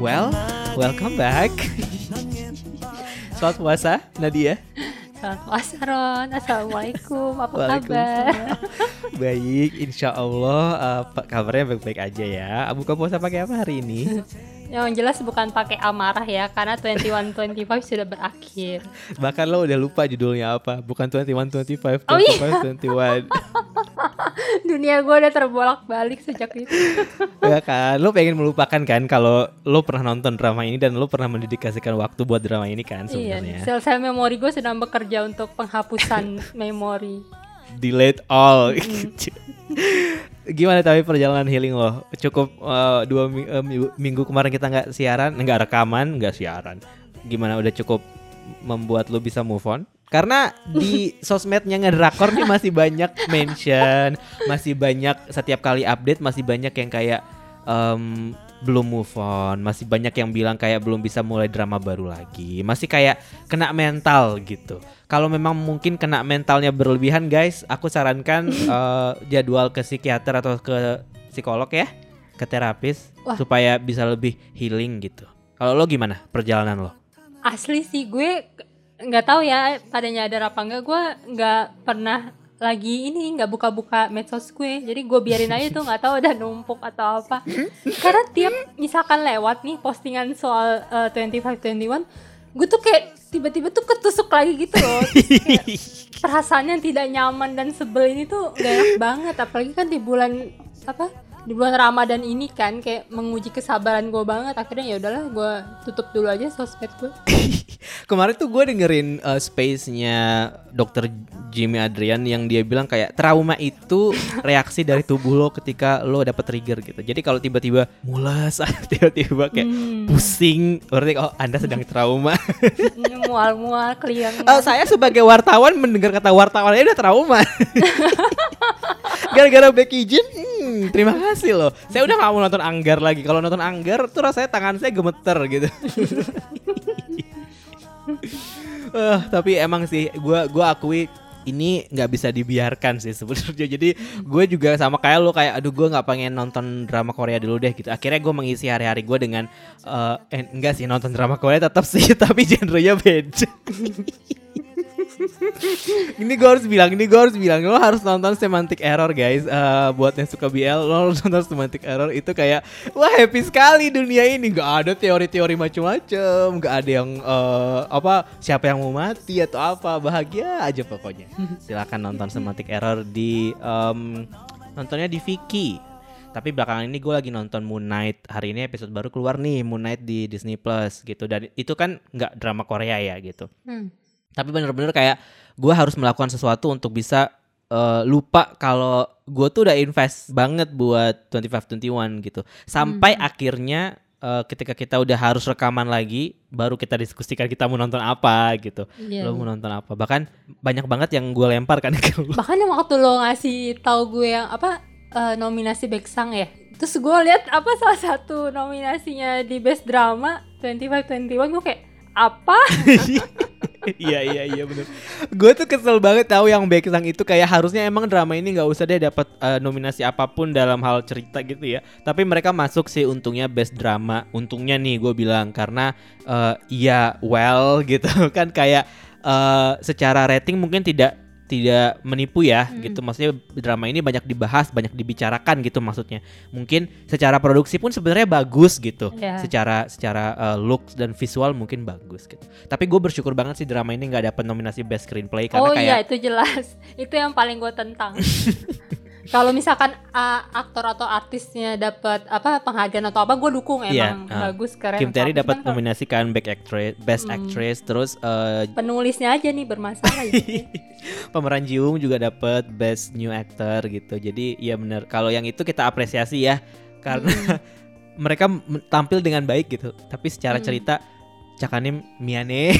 Well, welcome back. Selamat puasa Nadia. Selamat puasa Ron. Assalamualaikum. Apa kabar? Baik, insya Allah uh, kabarnya baik-baik aja ya. Buka puasa pakai apa hari ini? Yang jelas bukan pakai amarah ya, karena 2125 sudah berakhir. Bahkan lo udah lupa judulnya apa? Bukan 2125, 25, Oh iya. 21. Dunia gue udah terbolak-balik sejak itu. ya kan, lo pengen melupakan kan kalau lo pernah nonton drama ini dan lo pernah mendedikasikan waktu buat drama ini kan iya, sebenarnya. sel-sel memori gue sedang bekerja untuk penghapusan memori. delete all. Gimana tapi perjalanan healing lo? Cukup uh, dua mi- uh, minggu, minggu kemarin kita nggak siaran, nggak rekaman, nggak siaran. Gimana udah cukup membuat lo bisa move on? Karena di sosmednya ngedrakor nih masih banyak mention, masih banyak setiap kali update masih banyak yang kayak em, belum move on, masih banyak yang bilang kayak belum bisa mulai drama baru lagi, masih kayak kena mental gitu. Kalau memang mungkin kena mentalnya berlebihan guys, aku sarankan eh, jadwal ke psikiater atau ke psikolog ya, ke terapis Wah. supaya bisa lebih healing gitu. Kalau lo gimana perjalanan lo? Asli sih gue nggak tahu ya pada nyadar apa enggak gue nggak pernah lagi ini nggak buka-buka medsos gue. Jadi gue biarin aja tuh nggak tahu udah numpuk atau apa. Karena tiap misalkan lewat nih postingan soal uh, 2521 gue tuh kayak tiba-tiba tuh ketusuk lagi gitu loh. Perasaan yang tidak nyaman dan sebel ini tuh gak enak banget. Apalagi kan di bulan apa di bulan Ramadan ini kan kayak menguji kesabaran gue banget akhirnya ya udahlah gue tutup dulu aja sosmed gue Kemarin tuh gue dengerin uh, space-nya Dr. Jimmy Adrian yang dia bilang kayak trauma itu reaksi dari tubuh lo ketika lo dapet trigger gitu. Jadi kalau tiba-tiba mulas, tiba-tiba kayak Hmm. pusing, berarti oh Anda sedang trauma. Mual-mual keliang Eh, saya sebagai wartawan mendengar kata wartawan ini udah trauma. Gara-gara Becky Jean, hmm, terima kasih loh. Saya udah gak mau nonton Anggar lagi. Kalau nonton Anggar tuh rasanya tangan saya gemeter gitu. Eh, tapi emang sih gua gua akui ini nggak bisa dibiarkan sih sebenarnya. Jadi gue juga sama kayak lo kayak aduh gue nggak pengen nonton drama Korea dulu deh gitu. Akhirnya gue mengisi hari-hari gue dengan eh eh, enggak sih nonton drama Korea tetap sih tapi genrenya beda. ini gue harus bilang, ini gue harus bilang lo harus nonton Semantic Error guys. Eh buat yang suka BL lo harus nonton Semantic Error itu kayak wah happy sekali dunia ini. Gak ada teori-teori macem-macem, gak ada yang eh, apa siapa yang mau mati atau apa bahagia aja pokoknya. Silakan nonton Semantic Error di em, nontonnya di Viki. Tapi belakangan ini gue lagi nonton Moon Knight. Hari ini episode baru keluar nih Moon Knight di Disney Plus gitu. Dan itu kan nggak drama Korea ya gitu Hmm. Tapi bener-bener kayak gue harus melakukan sesuatu untuk bisa eh, lupa kalau gue tuh udah invest banget buat 2521 gitu. Sampai akhirnya eh, ketika kita udah harus rekaman lagi baru kita diskusikan kita mau nonton apa gitu. Iya, lo mau nonton apa? Bahkan banyak banget yang gue lempar kan ke lo Bahkan yang waktu lo ngasih tahu gue yang apa eh, nominasi Beksang ya. Terus gue lihat apa salah satu nominasinya di Best Drama 2521 gue kayak apa? iya iya iya bener. Gue tuh kesel banget tahu yang Baeksang itu kayak harusnya emang drama ini nggak usah deh dapat eh, nominasi apa pun dalam hal cerita gitu ya. Tapi mereka masuk sih untungnya best drama. Untungnya nih gue bilang karena eh, iya well gitu kan kayak eh, secara rating mungkin tidak tidak menipu ya gitu maksudnya drama ini banyak dibahas banyak dibicarakan gitu maksudnya mungkin secara produksi pun sebenarnya bagus gitu Iya. secara secara uh, looks dan visual mungkin bagus gitu tapi gue bersyukur banget sih drama ini nggak dapat nominasi best screenplay karena oh kayak iya itu jelas. itu yang paling gue tentang. Kalau misalkan uh, aktor atau artisnya dapat apa penghargaan atau apa gue dukung Iya, emang uh, bagus keren. Kim Terry dapat nominasi kan back actress best Hmm. actress terus uh, penulisnya aja nih bermasalah gitu. pemeran Jiung juga dapat best new actor gitu jadi ya bener kalau yang itu kita apresiasi ya karena mereka m- tampil dengan baik gitu tapi secara Hmm. cerita Cakanim Miane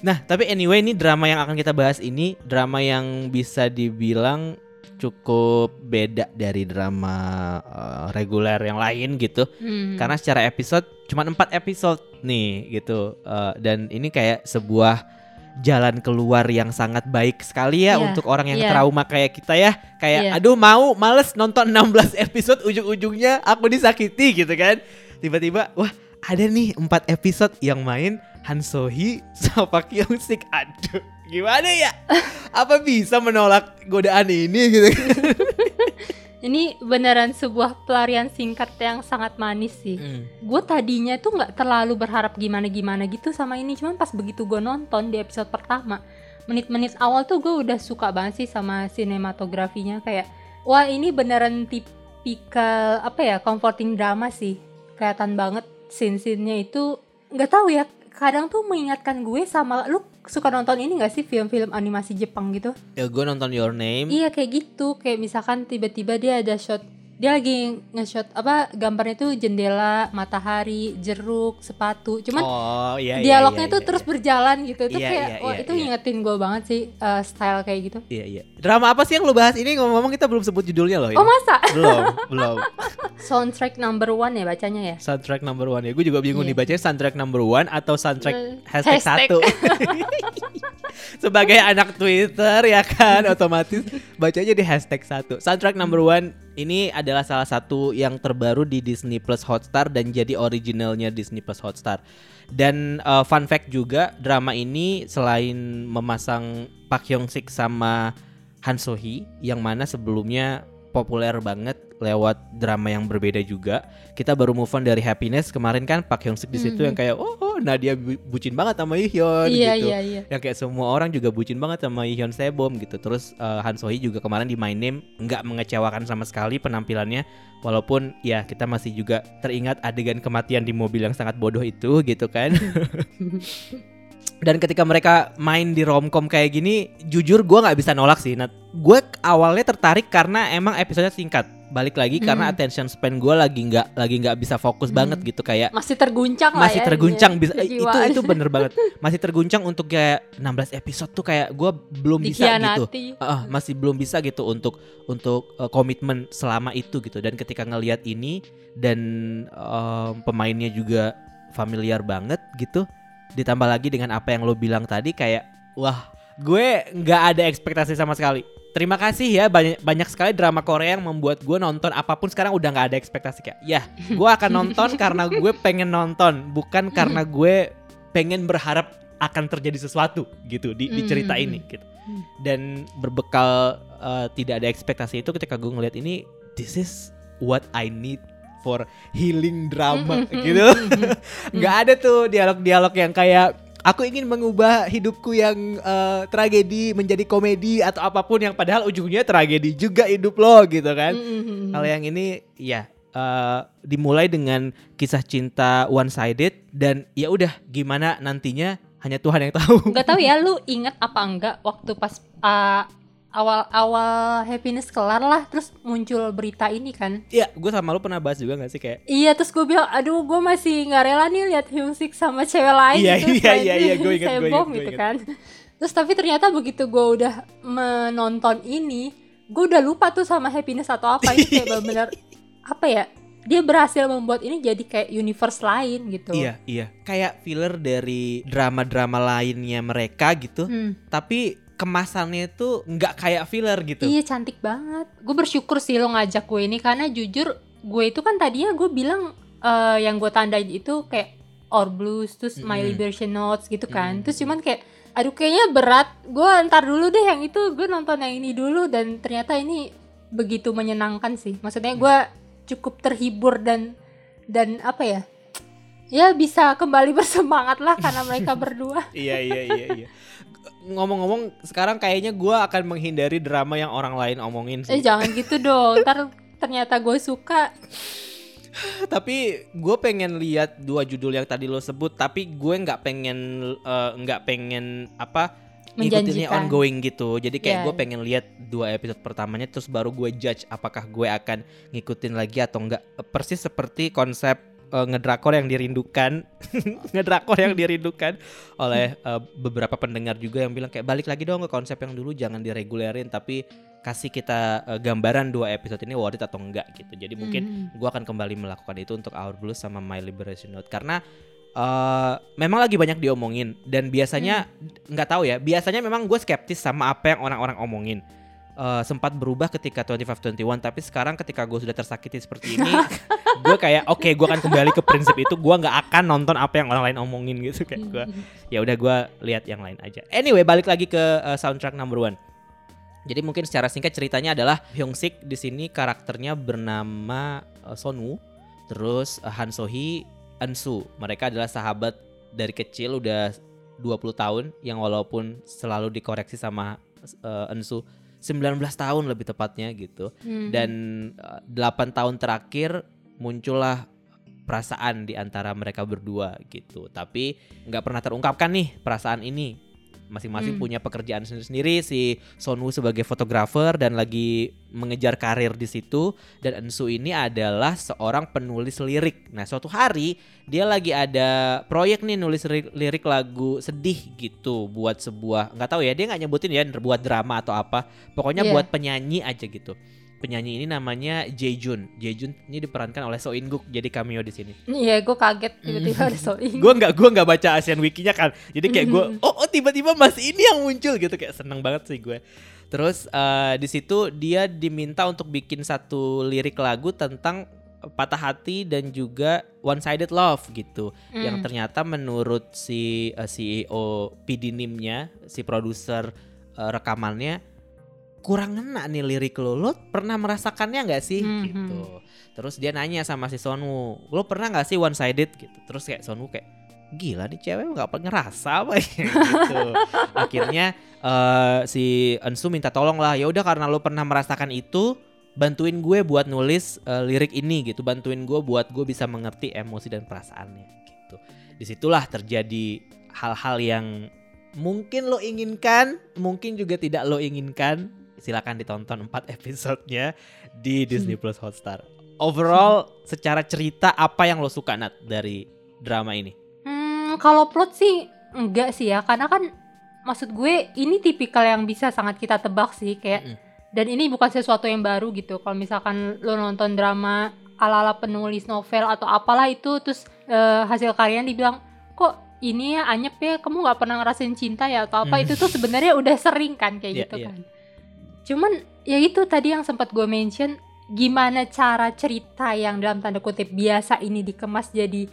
Nah, tapi anyway ini drama yang akan kita bahas ini drama yang bisa dibilang cukup beda dari drama eh, reguler yang lain gitu. Hmm. Karena secara episode cuma empat episode nih gitu. Eh, dan ini kayak sebuah jalan keluar yang sangat baik sekali ya Iya, untuk orang yang iya. trauma kayak kita ya. Kayak Iya. aduh mau males nonton 16 episode ujung-ujungnya aku disakiti gitu kan. Tiba-tiba wah ada nih 4 episode yang main Han Sohee sama Park Hyung Sik. Aduh, gimana ya? Apa bisa menolak godaan ini gitu kan? Ini beneran sebuah pelarian singkat yang sangat manis sih. Hmm. Gue tadinya tuh nggak terlalu berharap gimana-gimana gitu sama ini, cuman pas begitu gue nonton di episode pertama, menit-menit awal tuh gue udah suka banget sih sama sinematografinya kayak, wah ini beneran tipikal apa ya comforting drama sih, kelihatan banget scene-scene-nya itu nggak tahu ya, kadang tuh mengingatkan gue sama lu suka nonton ini gak sih film-film animasi Jepang gitu? Ya gue nonton Your Name. Iya kayak gitu, kayak misalkan tiba-tiba dia ada shot dia lagi nge-shot apa gambarnya tuh jendela, matahari, jeruk, sepatu. Cuman oh iya iya, dialognya iya, tuh iya, terus iya. berjalan gitu. Itu Iya, kayak iya, wah iya, itu iya. ngingetin gue banget sih uh, style kayak gitu. Iya iya. Drama apa sih yang lu bahas ini ngomong-ngomong kita belum sebut judulnya loh. ini. Oh masa? belum belum. Soundtrack number one ya bacanya ya? Soundtrack number one ya. Gue juga bingung Iya. dibacanya soundtrack number one atau soundtrack Eh, hashtag, hashtag. satu. Sebagai anak Twitter ya kan, otomatis bacanya di hashtag satu. Soundtrack number one ini adalah salah satu yang terbaru di Disney Plus Hotstar dan jadi originalnya Disney Plus Hotstar. Dan uh, fun fact juga drama ini selain memasang Park Hyung Sik sama Han So Hee yang mana sebelumnya populer banget lewat drama yang berbeda juga. Kita baru move on dari Happiness kemarin kan Park Hyung Sik di situ Mhm. yang kayak oh, oh Nadia bu- bucin banget sama Hyun iya gitu. iya iya. Yang kayak semua orang juga bucin banget sama Hyun Sebom gitu. Terus uh, Han So Hee juga kemarin di My Name nggak mengecewakan sama sekali penampilannya. Walaupun ya kita masih juga teringat adegan kematian di mobil yang sangat bodoh itu gitu kan. Dan ketika mereka main di romcom kayak gini, jujur gue nggak bisa nolak sih. Nah, gue awalnya tertarik karena emang episodenya singkat. Balik lagi karena Hmm. attention span gue lagi nggak lagi nggak bisa fokus Hmm. banget gitu kayak Masih terguncang lah masih ya. terguncang dia, bisa itu itu bener banget masih terguncang untuk kayak 16 episode tuh kayak gue belum bisa gitu. Ah, masih belum bisa gitu untuk untuk eh, komitmen selama itu gitu dan ketika ngelihat ini dan em, pemainnya juga familiar banget gitu ditambah lagi dengan apa yang lo bilang tadi kayak wah gue nggak ada ekspektasi sama sekali terima kasih ya banyak banyak sekali drama Korea yang membuat gue nonton apa pun sekarang udah nggak ada ekspektasi kayak ya gue akan nonton karena gue pengen nonton bukan karena gue pengen berharap akan terjadi sesuatu gitu di, di cerita Hmm. ini gitu dan berbekal uh, tidak ada ekspektasi itu ketika gue ngeliat ini this is what I need for healing drama Mm-mm, gitu. Nggak ada tuh dialog-dialog yang kayak aku ingin mengubah hidupku yang uh, tragedi menjadi komedi atau apa pun yang padahal ujungnya tragedi juga hidup lo gitu kan. Mm-mm. kalau yang ini ya uh, dimulai dengan kisah cinta one sided dan ya udah gimana nantinya? Hanya Tuhan yang tahu. Gak tahu ya lu inget apa enggak waktu pas uh, awal-awal happiness kelar lah terus muncul berita ini kan. Ya gue sama lu pernah bahas juga gak sih kayak Iya terus gue bilang aduh gue masih nggak rela nih lihat Hyungsik sama cewek lain Iya, gitu iya, selain iya, iya, gue ingat, gue gue gitu kan. Terus tapi ternyata begitu gue udah menonton ini gue udah lupa tuh sama happiness atau apa. Ini kayak benar-benar apa ya dia berhasil membuat ini jadi kayak universe lain gitu. Iya, iya. Kayak filler dari drama-drama lainnya mereka gitu. Hmm, Tapi kemasannya itu nggak kayak filler gitu. Iya cantik banget. Gue bersyukur sih lo ngajak gue ini karena jujur gue itu kan tadinya gue bilang eh, yang gue tandain itu kayak Or Blues terus My Mm-mm. Liberation Notes gitu kan. Mm. Terus cuman kayak aduh kayaknya berat. Gue ntar dulu deh yang itu gue nonton yang ini dulu dan ternyata ini begitu menyenangkan sih. Maksudnya gue cukup terhibur dan dan apa ya? Ya bisa kembali bersemangat lah karena mereka berdua. iya, iya, iya, iya. Ngomong-ngomong, sekarang kayaknya gua akan menghindari drama yang orang lain omongin Eh sih. jangan gitu dong. Ntar ternyata gue suka Tapi gue pengen lihat dua judul yang tadi lo sebut. Tapi gue nggak pengen eh, nggak pengen apa ngikutinnya ongoing gitu. Jadi kayak Iya, gue pengen lihat dua episode pertamanya terus baru gue judge apakah gue akan ngikutin lagi atau enggak. Persis seperti konsep eh, ngedrakor yang dirindukan, ngedrakor yang dirindukan oleh eh, beberapa pendengar juga yang bilang kayak balik lagi dong ke konsep yang dulu jangan diregulerin tapi kasih kita eh, gambaran dua episode ini worth it atau enggak gitu. Jadi mungkin Mhm. gue akan kembali melakukan itu untuk Our Blues sama My Liberation Note karena eh memang lagi banyak diomongin dan biasanya nggak tahu ya biasanya memang gue skeptis sama apa yang orang-orang omongin Eh, sempat berubah ketika 2521 tapi sekarang ketika gue sudah tersakiti seperti ini gue kayak oke gue akan kembali ke prinsip itu gue nggak akan nonton apa yang orang lain omongin gitu kayak gue ya udah gue lihat yang lain aja. Anyway balik lagi ke eh, soundtrack number one. Jadi mungkin secara singkat ceritanya adalah Hyung Sik di sini karakternya bernama Sonwoo terus eh, Han Sohee Ansu mereka adalah sahabat dari kecil udah 20 tahun yang walaupun selalu dikoreksi sama eh, Ansu 19 tahun lebih tepatnya gitu. Hmm. dan eh, 8 tahun terakhir muncullah perasaan di antara mereka berdua gitu. Tapi nggak pernah terungkapkan nih perasaan ini masing-masing Hmm. punya pekerjaan sendiri-sendiri. Si Sonwoo sebagai fotografer dan lagi mengejar karir di situ. Dan Ensu ini adalah seorang penulis lirik. Nah suatu hari dia lagi ada proyek nih nulis ri- lirik lagu sedih gitu buat sebuah nggak tahu ya dia nggak nyebutin ya buat drama atau apa. Pokoknya Iya. buat penyanyi aja gitu penyanyi ini namanya Jaejun. Jaejun ini diperankan oleh So In Guk jadi cameo di sini. Iya, gue kaget tiba-tiba ada Soing. Gue nggak gua nggak baca Asian Wiki-nya kan. Jadi kayak gue oh, oh tiba-tiba Mas ini yang muncul gitu kayak seneng banget sih gue. Terus eh, di situ dia diminta untuk bikin satu lirik lagu tentang patah hati dan juga one sided love gitu. Yang Hmm. ternyata menurut si eh, CEO PD Nim-nya, si produser eh, rekamannya kurang ngena nih lirik lo. Lo pernah merasakannya nggak sih Mhm. gitu. Terus dia nanya sama si Sonwoo, "Lo pernah nggak sih one sided?" gitu. Terus kayak Sonwoo kayak gila nih cewek nggak pernah ngerasa apa ya gitu. Akhirnya eh, si Ensu minta tolong lah. Ya udah karena lo pernah merasakan itu, bantuin gue buat nulis eh, lirik ini gitu. Bantuin gue buat gue bisa mengerti emosi dan perasaannya gitu. Di situlah terjadi hal-hal yang mungkin lo inginkan, mungkin juga tidak lo inginkan. Silakan ditonton 4 episodenya di Disney Plus Hotstar. Overall, secara cerita apa yang lo suka Nat dari drama ini? Hmm, kalau plot sih enggak sih ya, karena kan maksud gue ini tipikal yang bisa sangat kita tebak sih kayak Mm-mm. dan ini bukan sesuatu yang baru gitu. Kalau misalkan lo nonton drama ala-ala penulis novel atau apalah itu terus eh, hasil karyanya dibilang kok ini ya anyep ya kamu nggak pernah ngerasain cinta ya atau apa Hmm. itu tuh sebenarnya udah sering kan kayak Iya, gitu iya. kan. Cuman ya itu tadi yang sempat gue mention gimana cara cerita yang dalam tanda kutip biasa ini dikemas jadi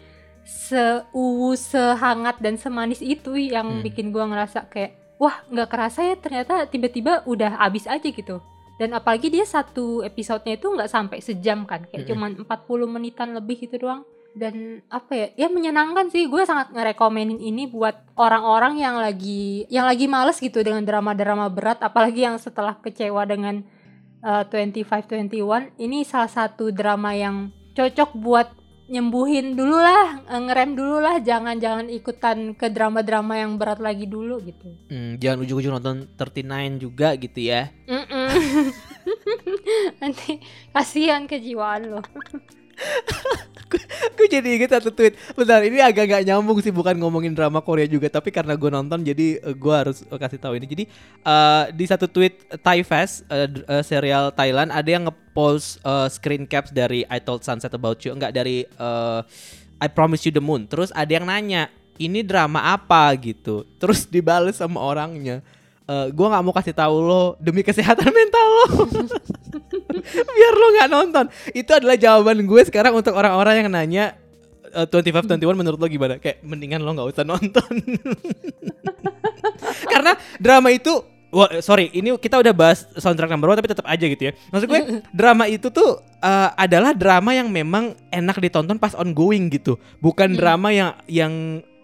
seuwu, sehangat dan semanis itu yang Hmm. bikin gua ngerasa kayak wah nggak kerasa ya ternyata tiba-tiba udah abis aja gitu. Dan apalagi dia satu episodenya itu nggak sampai sejam kan, kayak Mm-mm. cuman 40 menitan lebih gitu doang. Dan apa ya, ya menyenangkan sih. Gue sangat ngerekomenin ini buat orang-orang yang lagi yang lagi males gitu dengan drama-drama berat, apalagi yang setelah kecewa dengan uh, 2521. Ini salah satu drama yang cocok buat nyembuhin dulu lah, eh, ngerem dulu lah, jangan-jangan ikutan ke drama-drama yang berat lagi dulu gitu. Hmm, jangan ujung-ujung nonton 39 juga gitu ya. Nanti kasihan kejiwaan lo. Gue jadi inget satu tweet. Bentar, ini agak gak nyambung sih bukan ngomongin drama Korea juga, tapi karena gue nonton jadi eh, gue harus kasih tahu ini. Jadi eh, di satu tweet Thai Fest d- eh, serial Thailand ada yang ngepost eh, screen caps dari I Told Sunset About You, enggak dari eh, I Promise You the Moon. Terus ada yang nanya, "Ini drama apa?" gitu. Terus dibales sama orangnya. Eh, gue nggak mau kasih tahu lo demi kesehatan mental lo. Biar lo nggak nonton. Itu adalah jawaban gue sekarang untuk orang-orang yang nanya eh, 2521 menurut lo gimana? Kayak mendingan lo nggak usah nonton. Karena drama itu Wah, eh, sorry, ini kita udah bahas soundtrack number one tapi tetap aja gitu ya. Maksud gue, drama itu tuh eh, adalah drama yang memang enak ditonton pas ongoing gitu, bukan Hmm. drama yang yang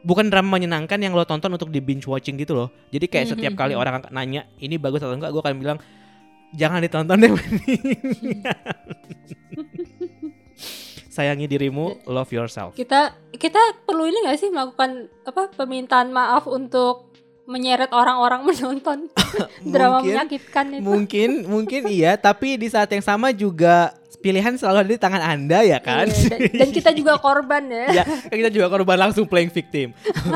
bukan drama menyenangkan yang lo tonton untuk di binge watching gitu loh. Jadi kayak Hmm, setiap kali hmm. orang nanya ini bagus atau enggak, gue akan bilang jangan ditonton deh. Sayangi dirimu, love yourself. Kita kita perlu ini gak sih melakukan apa permintaan maaf untuk menyeret orang-orang menonton drama Mungkin- menyakitkan itu. Mungkin, mungkin iya, tapi di saat yang sama juga pilihan selalu ada di tangan Anda ya kan? Iya, dan, dan kita juga korban ya. ya, kita juga korban langsung playing victim.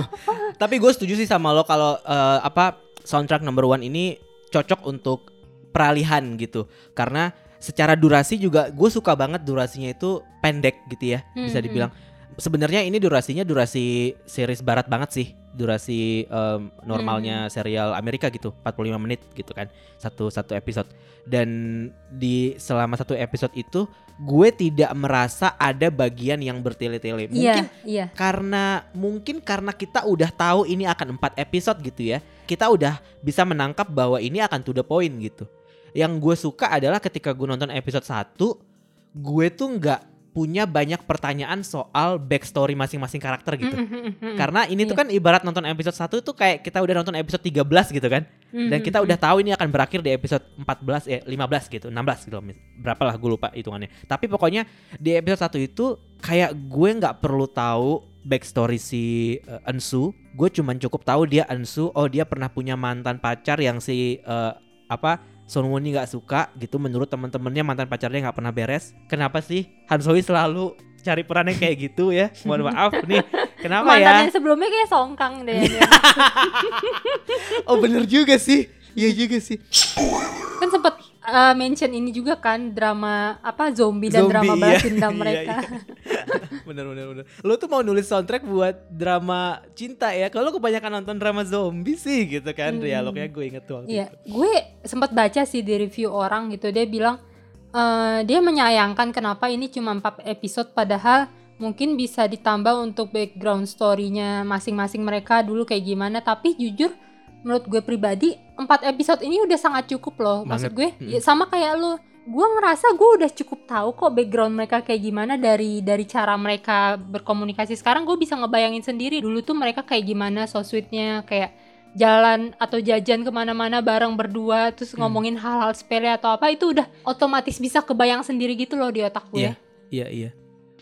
tapi gue setuju sih sama lo kalau eh, apa soundtrack number one ini cocok untuk peralihan gitu, karena secara durasi juga gue suka banget durasinya itu pendek gitu ya, bisa Hmm, dibilang sebenarnya ini durasinya durasi series barat banget sih. Durasi em, normalnya serial Amerika gitu, 45 menit gitu kan. Satu satu episode. Dan di selama satu episode itu gue tidak merasa ada bagian yang bertele-tele. Mungkin Iya, iya. karena mungkin karena kita udah tahu ini akan empat episode gitu ya kita udah bisa menangkap bahwa ini akan to the point gitu yang gue suka adalah ketika gue nonton episode 1 gue tuh nggak punya banyak pertanyaan soal backstory masing-masing karakter gitu. Mm-mm. karena ini tuh Iya. kan ibarat nonton episode 1 tuh kayak kita udah nonton episode 13 gitu kan. Dan kita udah tahu ini akan berakhir di episode 14 eh 15 gitu 16 gitu berapa lah gue lupa hitungannya. Tapi pokoknya di episode 1 itu kayak gue nggak perlu tahu backstory si uh, Ensu gue cuman cukup tahu dia Ensu oh dia pernah punya mantan pacar yang si uh, apa Son Woo-ni nggak suka gitu menurut teman-temannya mantan pacarnya nggak pernah beres. Kenapa sih? Han Soi selalu cari peran yang kayak gitu ya. Mohon maaf nih. Kenapa Mantan ya? Yang sebelumnya kayak songkang deh. oh bener juga sih. Iya juga sih. Kan sempet uh, mention ini juga kan drama apa zombie dan Zombie, drama iya. balas dendam Iya, mereka. bener bener bener lo tuh mau nulis soundtrack buat drama cinta ya kalau kebanyakan nonton drama zombie sih gitu kan Hmm. dialognya gue inget tuh Iya, itu. gue sempat baca sih di review orang gitu dia bilang eh, dia menyayangkan kenapa ini cuma 4 episode padahal mungkin bisa ditambah untuk background story-nya masing-masing mereka dulu kayak gimana tapi jujur menurut gue pribadi 4 episode ini udah sangat cukup loh maksud gue Mm. ya sama kayak lo gue ngerasa gue udah cukup tahu kok background mereka kayak gimana dari dari cara mereka berkomunikasi sekarang gue bisa ngebayangin sendiri dulu tuh mereka kayak gimana so sweetnya kayak jalan atau jajan ke mana-mana bareng berdua terus Hmm. ngomongin hal-hal sepele atau apa itu udah otomatis bisa kebayang sendiri gitu loh di otak gue Iya. Iya iya.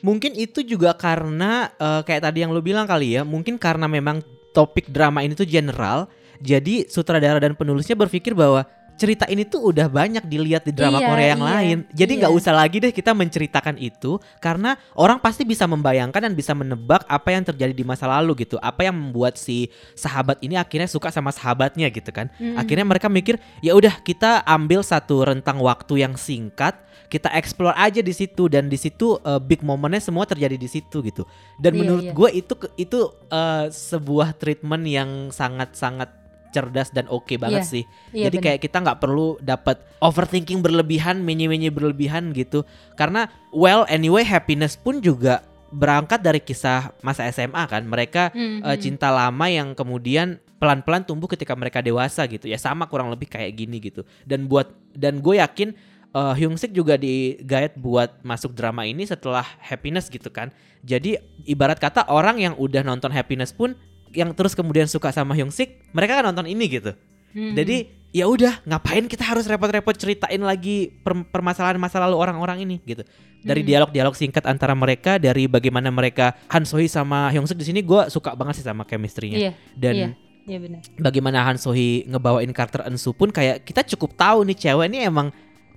Mungkin itu juga karena eh, kayak tadi yang lo bilang kali ya, mungkin karena memang topik drama ini tuh general, jadi sutradara dan penulisnya berpikir bahwa cerita ini tuh udah banyak dilihat di drama Iya, Korea yang iya, lain. Jadi nggak iya. usah lagi deh kita menceritakan itu karena orang pasti bisa membayangkan dan bisa menebak apa yang terjadi di masa lalu gitu. Apa yang membuat si sahabat ini akhirnya suka sama sahabatnya gitu kan. Mm-mm. Akhirnya mereka mikir, ya udah kita ambil satu rentang waktu yang singkat, kita explore aja di situ dan di situ uh, big momennya semua terjadi di situ gitu. Dan Iya, menurut iya. gue itu itu uh, sebuah treatment yang sangat-sangat cerdas dan oke banget Iya, sih. Iya, Jadi bener. kayak kita nggak perlu dapat overthinking berlebihan, menye-menye berlebihan gitu. Karena well anyway happiness pun juga berangkat dari kisah masa SMA kan. Mereka Mm, eh, mm. cinta lama yang kemudian pelan-pelan tumbuh ketika mereka dewasa gitu ya sama kurang lebih kayak gini gitu dan buat dan gue yakin eh, Hyung Sik juga digayat buat masuk drama ini setelah Happiness gitu kan jadi ibarat kata orang yang udah nonton Happiness pun yang terus kemudian suka sama Hyung Sik mereka kan nonton ini gitu Mm. jadi ya udah ngapain kita harus repot-repot ceritain lagi per- permasalahan masa lalu orang-orang ini gitu. Dari Hmm. dialog-dialog singkat antara mereka, dari bagaimana mereka Han Sohee sama Hyung Suk di sini gue suka banget sih sama chemistry-nya. Iya, Dan iya. Iya benar. bagaimana Han Sohee ngebawain karakter Ensu pun kayak kita cukup tahu nih cewek ini emang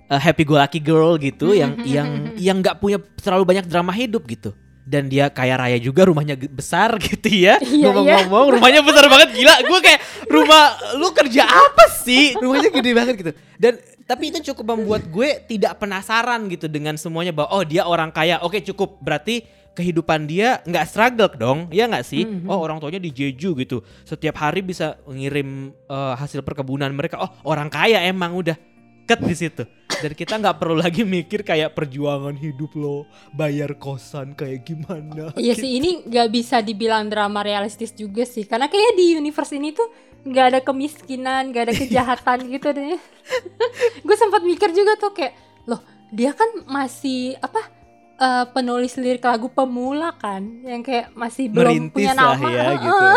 uh, happy go lucky girl gitu yang yang yang nggak punya terlalu banyak drama hidup gitu. Dan dia kaya raya juga rumahnya besar gitu ya. Iya, Ngomong-ngomong rumahnya besar banget gila. Gue kayak rumah lu kerja apa sih? Rumahnya gede banget gitu. Dan tapi itu cukup membuat gue tidak penasaran gitu dengan semuanya bahwa oh dia orang kaya. Oke cukup berarti kehidupan dia nggak struggle dong ya nggak sih Mhm. oh orang tuanya di Jeju gitu setiap hari bisa ngirim eh, hasil perkebunan mereka oh orang kaya emang udah ket di situ. Dan kita nggak perlu lagi mikir kayak perjuangan hidup lo bayar kosan kayak gimana. Iya sih ini nggak bisa dibilang drama realistis juga sih. Karena kayak di universe ini tuh nggak ada kemiskinan nggak ada kejahatan gitu deh. Gue sempat mikir juga tuh kayak loh dia kan masih apa eh, penulis lirik lagu pemula kan? Yang kayak masih belum merintis punya nama. ya gitu.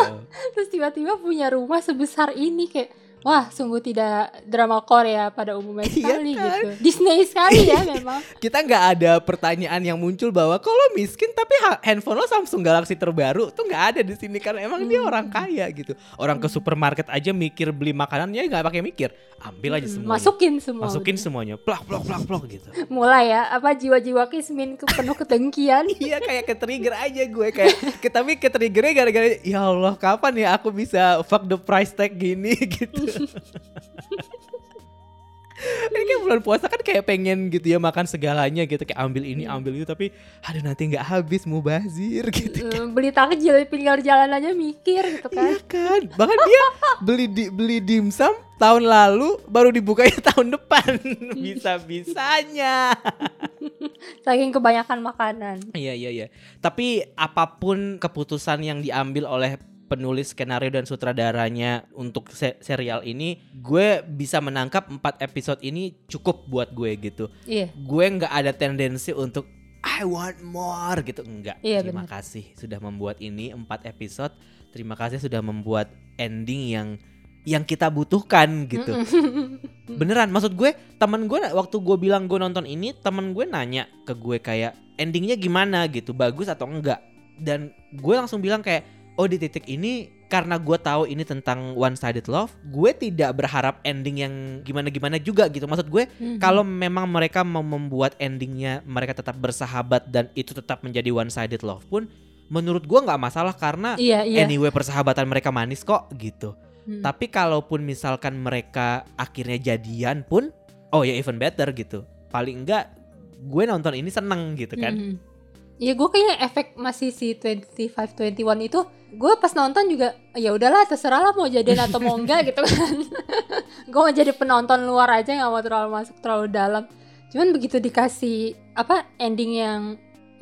Terus tiba-tiba punya rumah sebesar ini kayak wah sungguh tidak drama Korea pada umumnya Iya sekali kan? gitu. Disney sekali ya memang. Kita nggak ada pertanyaan yang muncul bahwa kalau miskin tapi ha- handphone lo Samsung Galaxy terbaru tuh nggak ada di sini karena emang dia Hmm. orang kaya gitu. Orang ke supermarket aja mikir beli makanannya nggak pakai mikir. Ambil aja semuanya. masukin semua masukin udah. semuanya. Plak plak plak plak gitu. Mulai ya apa jiwa-jiwa Kismin ke penuh kedengkian. Iya kayak ke trigger aja gue kayak tapi ke triggernya gara-gara ya Allah kapan ya aku bisa fuck the price tag gini? gitu. Ini kayak bulan puasa kan kayak pengen gitu ya makan segalanya gitu. Kayak ambil ini Hmm. ambil itu. Tapi aduh nanti nggak habis mau bazir gitu Eh, beli takjil pinggir jalan aja mikir gitu kan. Iya kan? Bahkan dia beli di, beli dimsum tahun lalu baru dibukanya tahun depan. Bisa bisanya saking kebanyakan makanan. Iya iya iya. Tapi apa pun keputusan yang diambil oleh penulis skenario dan sutradaranya untuk se- serial ini, gue bisa menangkap empat episode ini cukup buat gue gitu. iya Gue nggak ada tendensi untuk I want more gitu enggak. Iya, Terima benar. kasih sudah membuat ini empat episode. Terima kasih sudah membuat ending yang yang kita butuhkan gitu. Beneran, maksud gue temen gue waktu gue bilang gue nonton ini, temen gue nanya ke gue kayak endingnya gimana gitu, bagus atau enggak. Dan gue langsung bilang kayak, oh di titik ini karena gue tahu ini tentang one sided love, gue tidak berharap ending yang gimana-gimana juga gitu. Maksud gue Mhm. kalau memang mereka mau membuat endingnya mereka tetap bersahabat dan itu tetap menjadi one sided love pun, menurut gue nggak masalah karena iya iya anyway persahabatan mereka manis kok gitu. Hmm. Tapi kalaupun misalkan mereka akhirnya jadian pun, oh ya even better gitu. Paling enggak gue nonton ini seneng gitu kan. Mhm. Ya gue kayaknya efek masih si 2521 itu gue pas nonton juga ya udahlah terserah lah mau jadian atau mau enggak gitu kan. gue mau jadi penonton luar aja nggak mau terlalu masuk terlalu dalam. Cuman begitu dikasih apa ending yang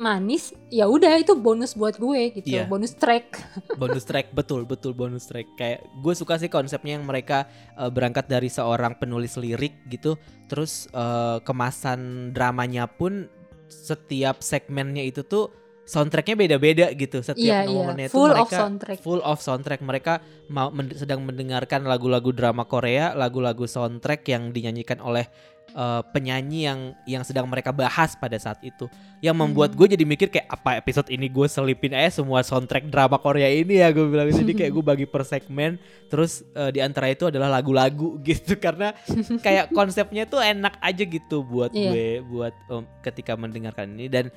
manis, ya udah itu bonus buat gue gitu, Iya. bonus track. bonus track betul betul bonus track. Kayak gue suka sih konsepnya yang mereka eh, berangkat dari seorang penulis lirik gitu, terus eh, kemasan dramanya pun setiap segmennya itu tuh soundtracknya beda-beda gitu. Setiap Iya iya, momennya itu full of mereka soundtrack. full of soundtrack mereka mau men- sedang mendengarkan lagu-lagu drama Korea, lagu-lagu soundtrack yang dinyanyikan oleh eh, penyanyi yang yang sedang mereka bahas pada saat itu. Yang membuat Hmm. gue jadi mikir kayak apa episode ini gue selipin aja semua soundtrack drama Korea ini ya gue bilang jadi kayak gue bagi per segmen terus eh, di antara itu adalah lagu-lagu gitu karena kayak konsepnya tuh enak aja gitu buat Iya. gue buat em, ketika mendengarkan ini dan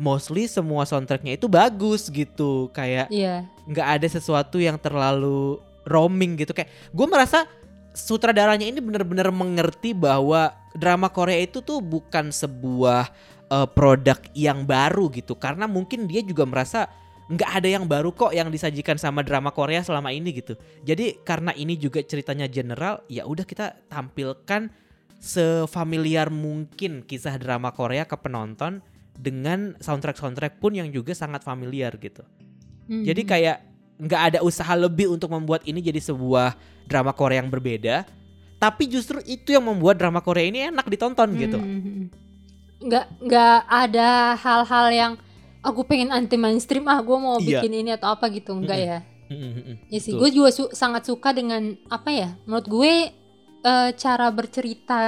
mostly semua soundtracknya itu bagus gitu. Kayak Iya. nggak ada sesuatu yang terlalu roaming gitu. Kayak gue merasa sutradaranya ini bener-bener mengerti bahwa drama Korea itu tuh bukan sebuah eh, produk yang baru gitu. Karena mungkin dia juga merasa nggak ada yang baru kok yang disajikan sama drama Korea selama ini gitu. Jadi karena ini juga ceritanya general ya udah kita tampilkan sefamiliar mungkin kisah drama Korea ke penonton dengan soundtrack soundtrack pun yang juga sangat familiar gitu Mhm. jadi kayak nggak ada usaha lebih untuk membuat ini jadi sebuah drama Korea yang berbeda. Tapi justru itu yang membuat drama Korea ini enak ditonton gitu. Mhm. nggak nggak ada hal-hal yang aku pengen anti mainstream ah gue mau Iya. bikin ini atau apa gitu enggak Mm-mm. ya ya sih gue juga su- sangat suka dengan apa ya menurut gue eh, cara bercerita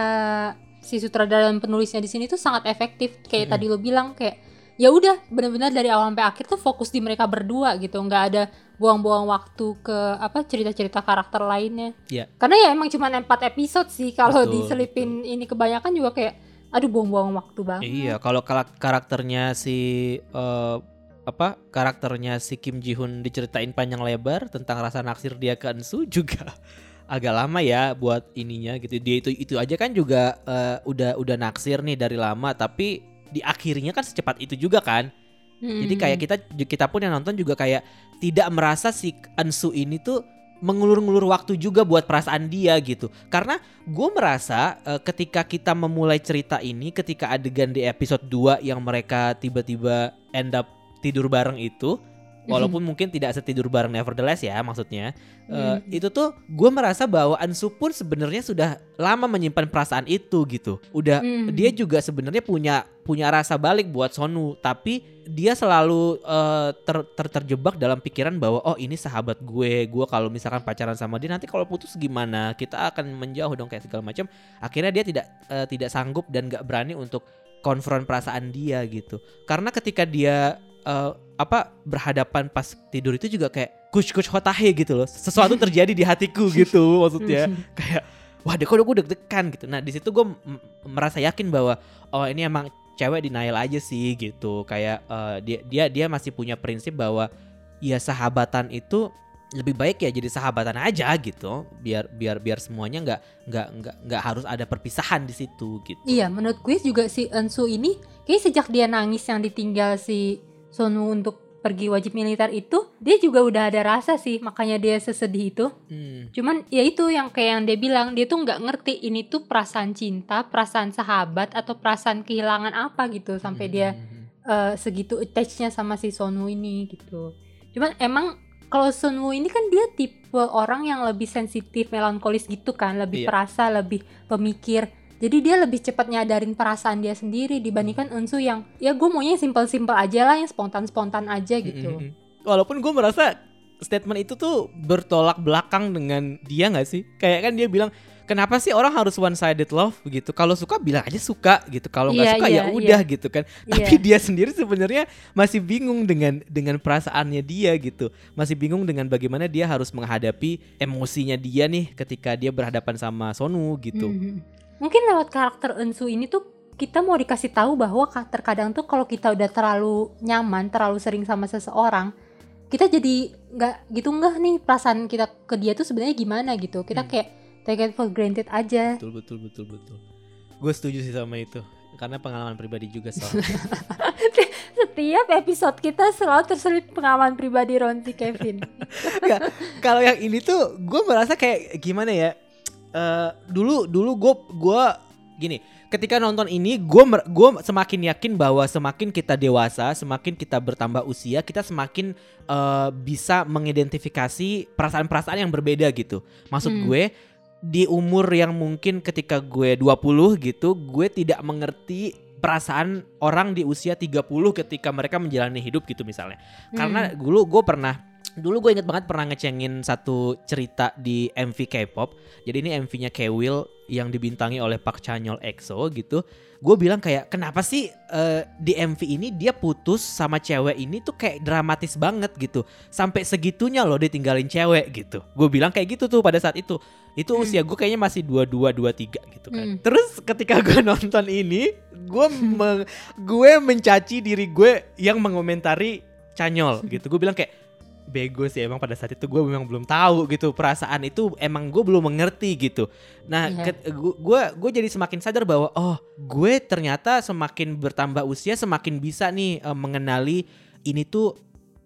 si sutradara dan penulisnya di sini tuh sangat efektif kayak Mm-mm. tadi lo bilang kayak ya udah benar-benar dari awal sampai akhir tuh fokus di mereka berdua gitu nggak ada buang-buang waktu ke apa cerita-cerita karakter lainnya Iya. karena ya emang cuma empat episode sih kalau Betul, diselipin ini kebanyakan juga kayak aduh buang-buang waktu banget Iya, kalau kala- karakternya si eh, apa? Karakternya si Kim Ji Hoon diceritain panjang lebar tentang rasa naksir dia ke Ensu juga agak lama ya buat ininya gitu. Dia itu itu aja kan juga eh, udah udah naksir nih dari lama tapi di akhirnya kan secepat itu juga kan. Jadi kayak kita kita pun yang nonton juga kayak tidak merasa si Ansu ini tuh mengulur-ngulur waktu juga buat perasaan dia gitu. Karena gue merasa eh, ketika kita memulai cerita ini, ketika adegan di episode 2 yang mereka tiba-tiba end up tidur bareng itu, walaupun mungkin tidak setidur bareng nevertheless ya maksudnya, eh, Hmm. itu tuh gue merasa bahwa Ansu pun sebenarnya sudah lama menyimpan perasaan itu gitu. Udah Hmm. dia juga sebenarnya punya punya rasa balik buat Sonu tapi dia selalu eh, ter, ter- terjebak dalam pikiran bahwa oh ini sahabat gue gue kalau misalkan pacaran sama dia nanti kalau putus gimana kita akan menjauh dong kayak segala macam akhirnya dia tidak eh, tidak sanggup dan gak berani untuk konfront perasaan dia gitu karena ketika dia eh, apa berhadapan pas tidur itu juga kayak kuch kuch hotahe gitu loh. Sesuatu terjadi di hatiku gitu maksudnya. Kayak wah deh kok gue deg-degan gitu. Nah di situ gue merasa yakin bahwa oh ini emang cewek denial aja sih gitu. Kayak eh, dia dia dia masih punya prinsip bahwa ya sahabatan itu lebih baik ya jadi sahabatan aja gitu. Biar biar biar semuanya nggak nggak nggak nggak harus ada perpisahan di situ gitu. Iya, menurut gue juga si Ensu ini kayak sejak dia nangis yang ditinggal si Sonu untuk pergi wajib militer itu, dia juga udah ada rasa sih, makanya dia sesedih itu. Hmm. Cuman ya itu yang kayak yang dia bilang, dia tuh nggak ngerti ini tuh perasaan cinta, perasaan sahabat atau perasaan kehilangan apa gitu sampai dia Hmm. eh, segitu attachnya sama si Sonu ini gitu. Cuman emang kalau Sunwoo ini kan dia tipe orang yang lebih sensitif, melankolis gitu kan, lebih Iya. perasa, lebih pemikir. Jadi dia lebih cepat nyadarin perasaan dia sendiri dibandingkan Unsu yang ya gue maunya simpel-simpel aja lah, yang spontan-spontan aja gitu. Mm, mm, mm. Walaupun gue merasa statement itu tuh bertolak belakang dengan dia nggak sih? Kayak kan dia bilang kenapa sih orang harus one sided love gitu? Kalau suka bilang aja suka gitu. Kalau nggak Iya, suka iya, ya udah iya. gitu kan. Iya. Tapi dia sendiri sebenarnya masih bingung dengan dengan perasaannya dia gitu. Masih bingung dengan bagaimana dia harus menghadapi emosinya dia nih ketika dia berhadapan sama Sonu gitu. Mhm. Mungkin lewat karakter Unsu ini tuh kita mau dikasih tahu bahwa ka- terkadang tuh kalau kita udah terlalu nyaman, terlalu sering sama seseorang, kita jadi nggak gitu nggak nih perasaan kita ke dia tuh sebenarnya gimana gitu. Kita Hmm. kayak take it for granted aja. Betul betul betul betul. Gue setuju sih sama itu. Karena pengalaman pribadi juga soalnya. Setiap episode kita selalu terselip pengalaman pribadi Ronsi Kevin. Kalau yang ini tuh gue merasa kayak gimana ya Eh, dulu dulu gue gua gini ketika nonton ini gue gue semakin yakin bahwa semakin kita dewasa semakin kita bertambah usia kita semakin eh, bisa mengidentifikasi perasaan-perasaan yang berbeda gitu maksud Hmm. gue di umur yang mungkin ketika gue 20 gitu gue tidak mengerti perasaan orang di usia 30 ketika mereka menjalani hidup gitu misalnya karena Hmm. dulu gue pernah dulu gue inget banget pernah ngecengin satu cerita di MV K-pop. Jadi ini MV-nya K-Will yang dibintangi oleh Park Chanyeol EXO gitu. Gue bilang kayak kenapa sih eh, di MV ini dia putus sama cewek ini tuh kayak dramatis banget gitu. Sampai segitunya loh ditinggalin cewek gitu. Gue bilang kayak gitu tuh pada saat itu. Itu usia gue kayaknya masih 22 23 gitu kan. Hmm. Terus ketika gue nonton ini, gue me- gue mencaci diri gue yang mengomentari Canyol gitu. Gue bilang kayak bego sih emang pada saat itu gue memang belum tahu gitu perasaan itu emang gue belum mengerti gitu. Nah, Iya. gue gue jadi semakin sadar bahwa oh gue ternyata semakin bertambah usia semakin bisa nih eh, mengenali ini tuh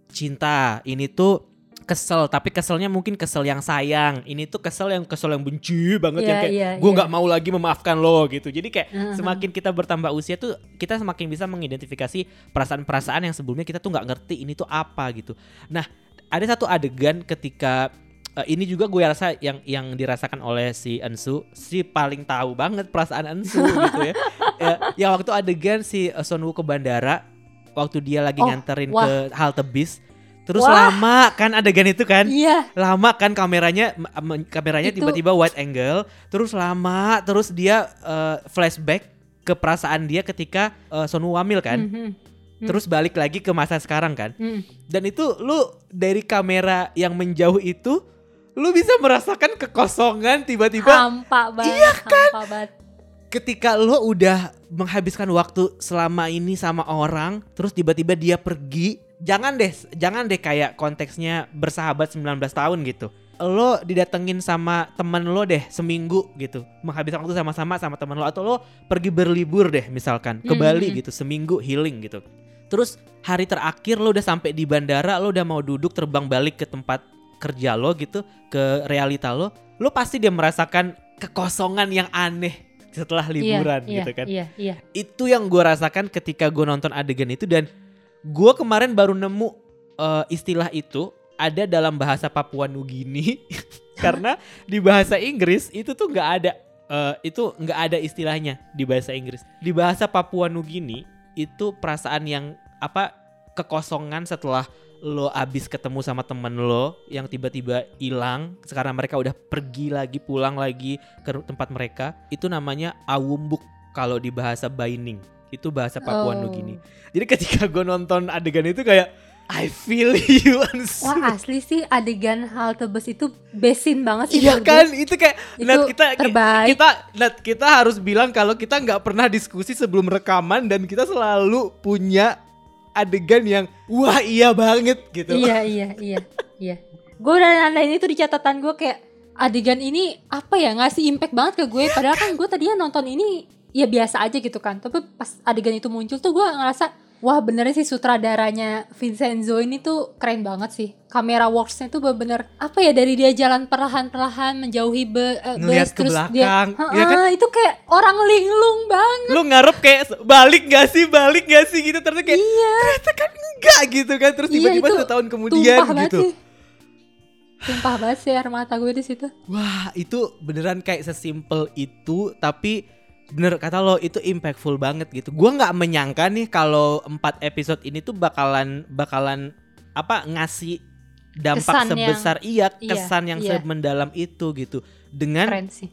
cinta, ini tuh kesel tapi keselnya mungkin kesel yang sayang ini tuh kesel yang kesel yang benci banget Iya, yang kayak iya, gue iya. nggak mau lagi memaafkan lo gitu jadi kayak Mhm. semakin kita bertambah usia tuh kita semakin bisa mengidentifikasi perasaan-perasaan yang sebelumnya kita tuh nggak ngerti ini tuh apa gitu nah ada satu adegan ketika eh, ini juga gue rasa yang yang dirasakan oleh si Ensu si paling tahu banget perasaan Ensu gitu ya ya yang waktu adegan si eh, Sonwoo ke bandara waktu dia lagi Oh, nganterin wah. ke halte bis terus Wah. lama kan adegan itu kan Iya. lama kan kameranya kameranya tiba-tiba wide angle terus lama terus dia eh, flashback ke perasaan dia ketika uh, Sonu wamil kan Mhm. Hmm. Terus balik lagi ke masa sekarang kan Mhm. dan itu lu dari kamera yang menjauh itu lu bisa merasakan kekosongan tiba-tiba hampa banget. Iya kan? Hampa banget. ketika lo udah menghabiskan waktu selama ini sama orang terus tiba-tiba dia pergi jangan deh jangan deh kayak konteksnya bersahabat 19 tahun gitu lo didatengin sama temen lo deh seminggu gitu menghabiskan waktu sama-sama sama temen lo atau lo pergi berlibur deh misalkan ke Hmm, Bali hmm. gitu seminggu healing gitu terus hari terakhir lo udah sampai di bandara lo udah mau duduk terbang balik ke tempat kerja lo gitu ke realita lo lo pasti dia merasakan kekosongan yang aneh setelah liburan iya, gitu kan. Iya, iya. itu yang gue rasakan ketika gue nonton adegan itu dan gue kemarin baru nemu eh, istilah itu ada dalam bahasa Papua Nugini. Karena di bahasa Inggris itu tuh nggak ada eh, itu nggak ada istilahnya di bahasa Inggris. Di bahasa Papua Nugini itu perasaan yang apa kekosongan setelah lo abis ketemu sama temen lo yang tiba-tiba hilang sekarang mereka udah pergi lagi pulang lagi ke tempat mereka itu namanya awumbuk kalau di bahasa Baining itu bahasa Papua Oh. Nugini jadi ketika gue nonton adegan itu kayak I feel you Ansu. Wah asli sih adegan halte bus itu besin banget sih. Iya menurut gue. kan itu kayak Itu Nat kita terbaik. kita Nat kita harus bilang kalau kita nggak pernah diskusi sebelum rekaman dan kita selalu punya adegan yang wah iya banget gitu. Iya iya iya iya. gue udah nandain itu di catatan gue kayak adegan ini apa ya ngasih impact banget ke gue padahal kan gue tadinya nonton ini ya biasa aja gitu kan tapi pas adegan itu muncul tuh gue ngerasa wah benernya sih sutradaranya Vincenzo ini tuh keren banget sih. Kamera worksnya tuh bener-bener apa ya dari dia jalan perlahan-perlahan menjauhi be, uh, ke terus belakang, dia ya kan? Itu kayak orang linglung banget. Lu ngarep kayak balik gak sih, balik gak sih gitu ternyata kayak iya. Ternyata kan enggak gitu kan terus Iya, tiba-tiba itu satu tahun kemudian gitu. sih. Tumpah banget sih air mata gue di situ. Wah, itu beneran kayak sesimpel itu tapi bener kata lo itu impactful banget gitu. Gua nggak menyangka nih kalau empat episode ini tuh bakalan bakalan apa ngasih dampak Kesan yang- sebesar iya iya, kesan yang iya. semendalam itu gitu. Dengan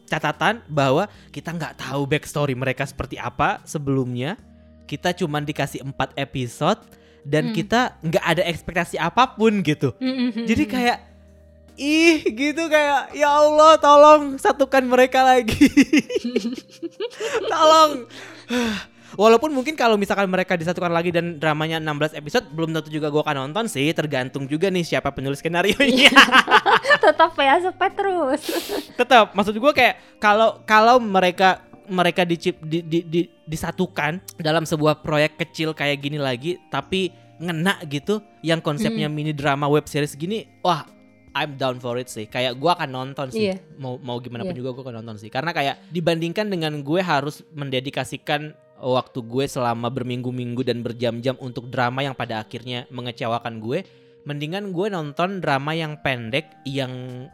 catatan bahwa kita nggak tahu backstory mereka seperti apa sebelumnya. Kita cuman dikasih empat episode dan Hmm. kita nggak ada ekspektasi apa pun gitu. Jadi kayak ih gitu kayak ya Allah tolong satukan mereka lagi. tolong. Walaupun mungkin kalau misalkan mereka disatukan lagi dan dramanya 16 episode belum tentu juga gue akan nonton sih tergantung juga nih siapa penulis skenario nya. tetap ya sepet terus Tetap maksud gue kayak kalau kalau mereka mereka dicip di, di, di- disatukan dalam sebuah proyek kecil kayak gini lagi tapi ngena gitu yang konsepnya mini drama web series gini wah I'm down for it sih kayak gue akan nonton sih Iya. mau mau gimana pun Iya. juga gue akan nonton sih karena kayak dibandingkan dengan gue harus mendedikasikan waktu gue selama berminggu-minggu dan berjam-jam untuk drama yang pada akhirnya mengecewakan gue mendingan gue nonton drama yang pendek yang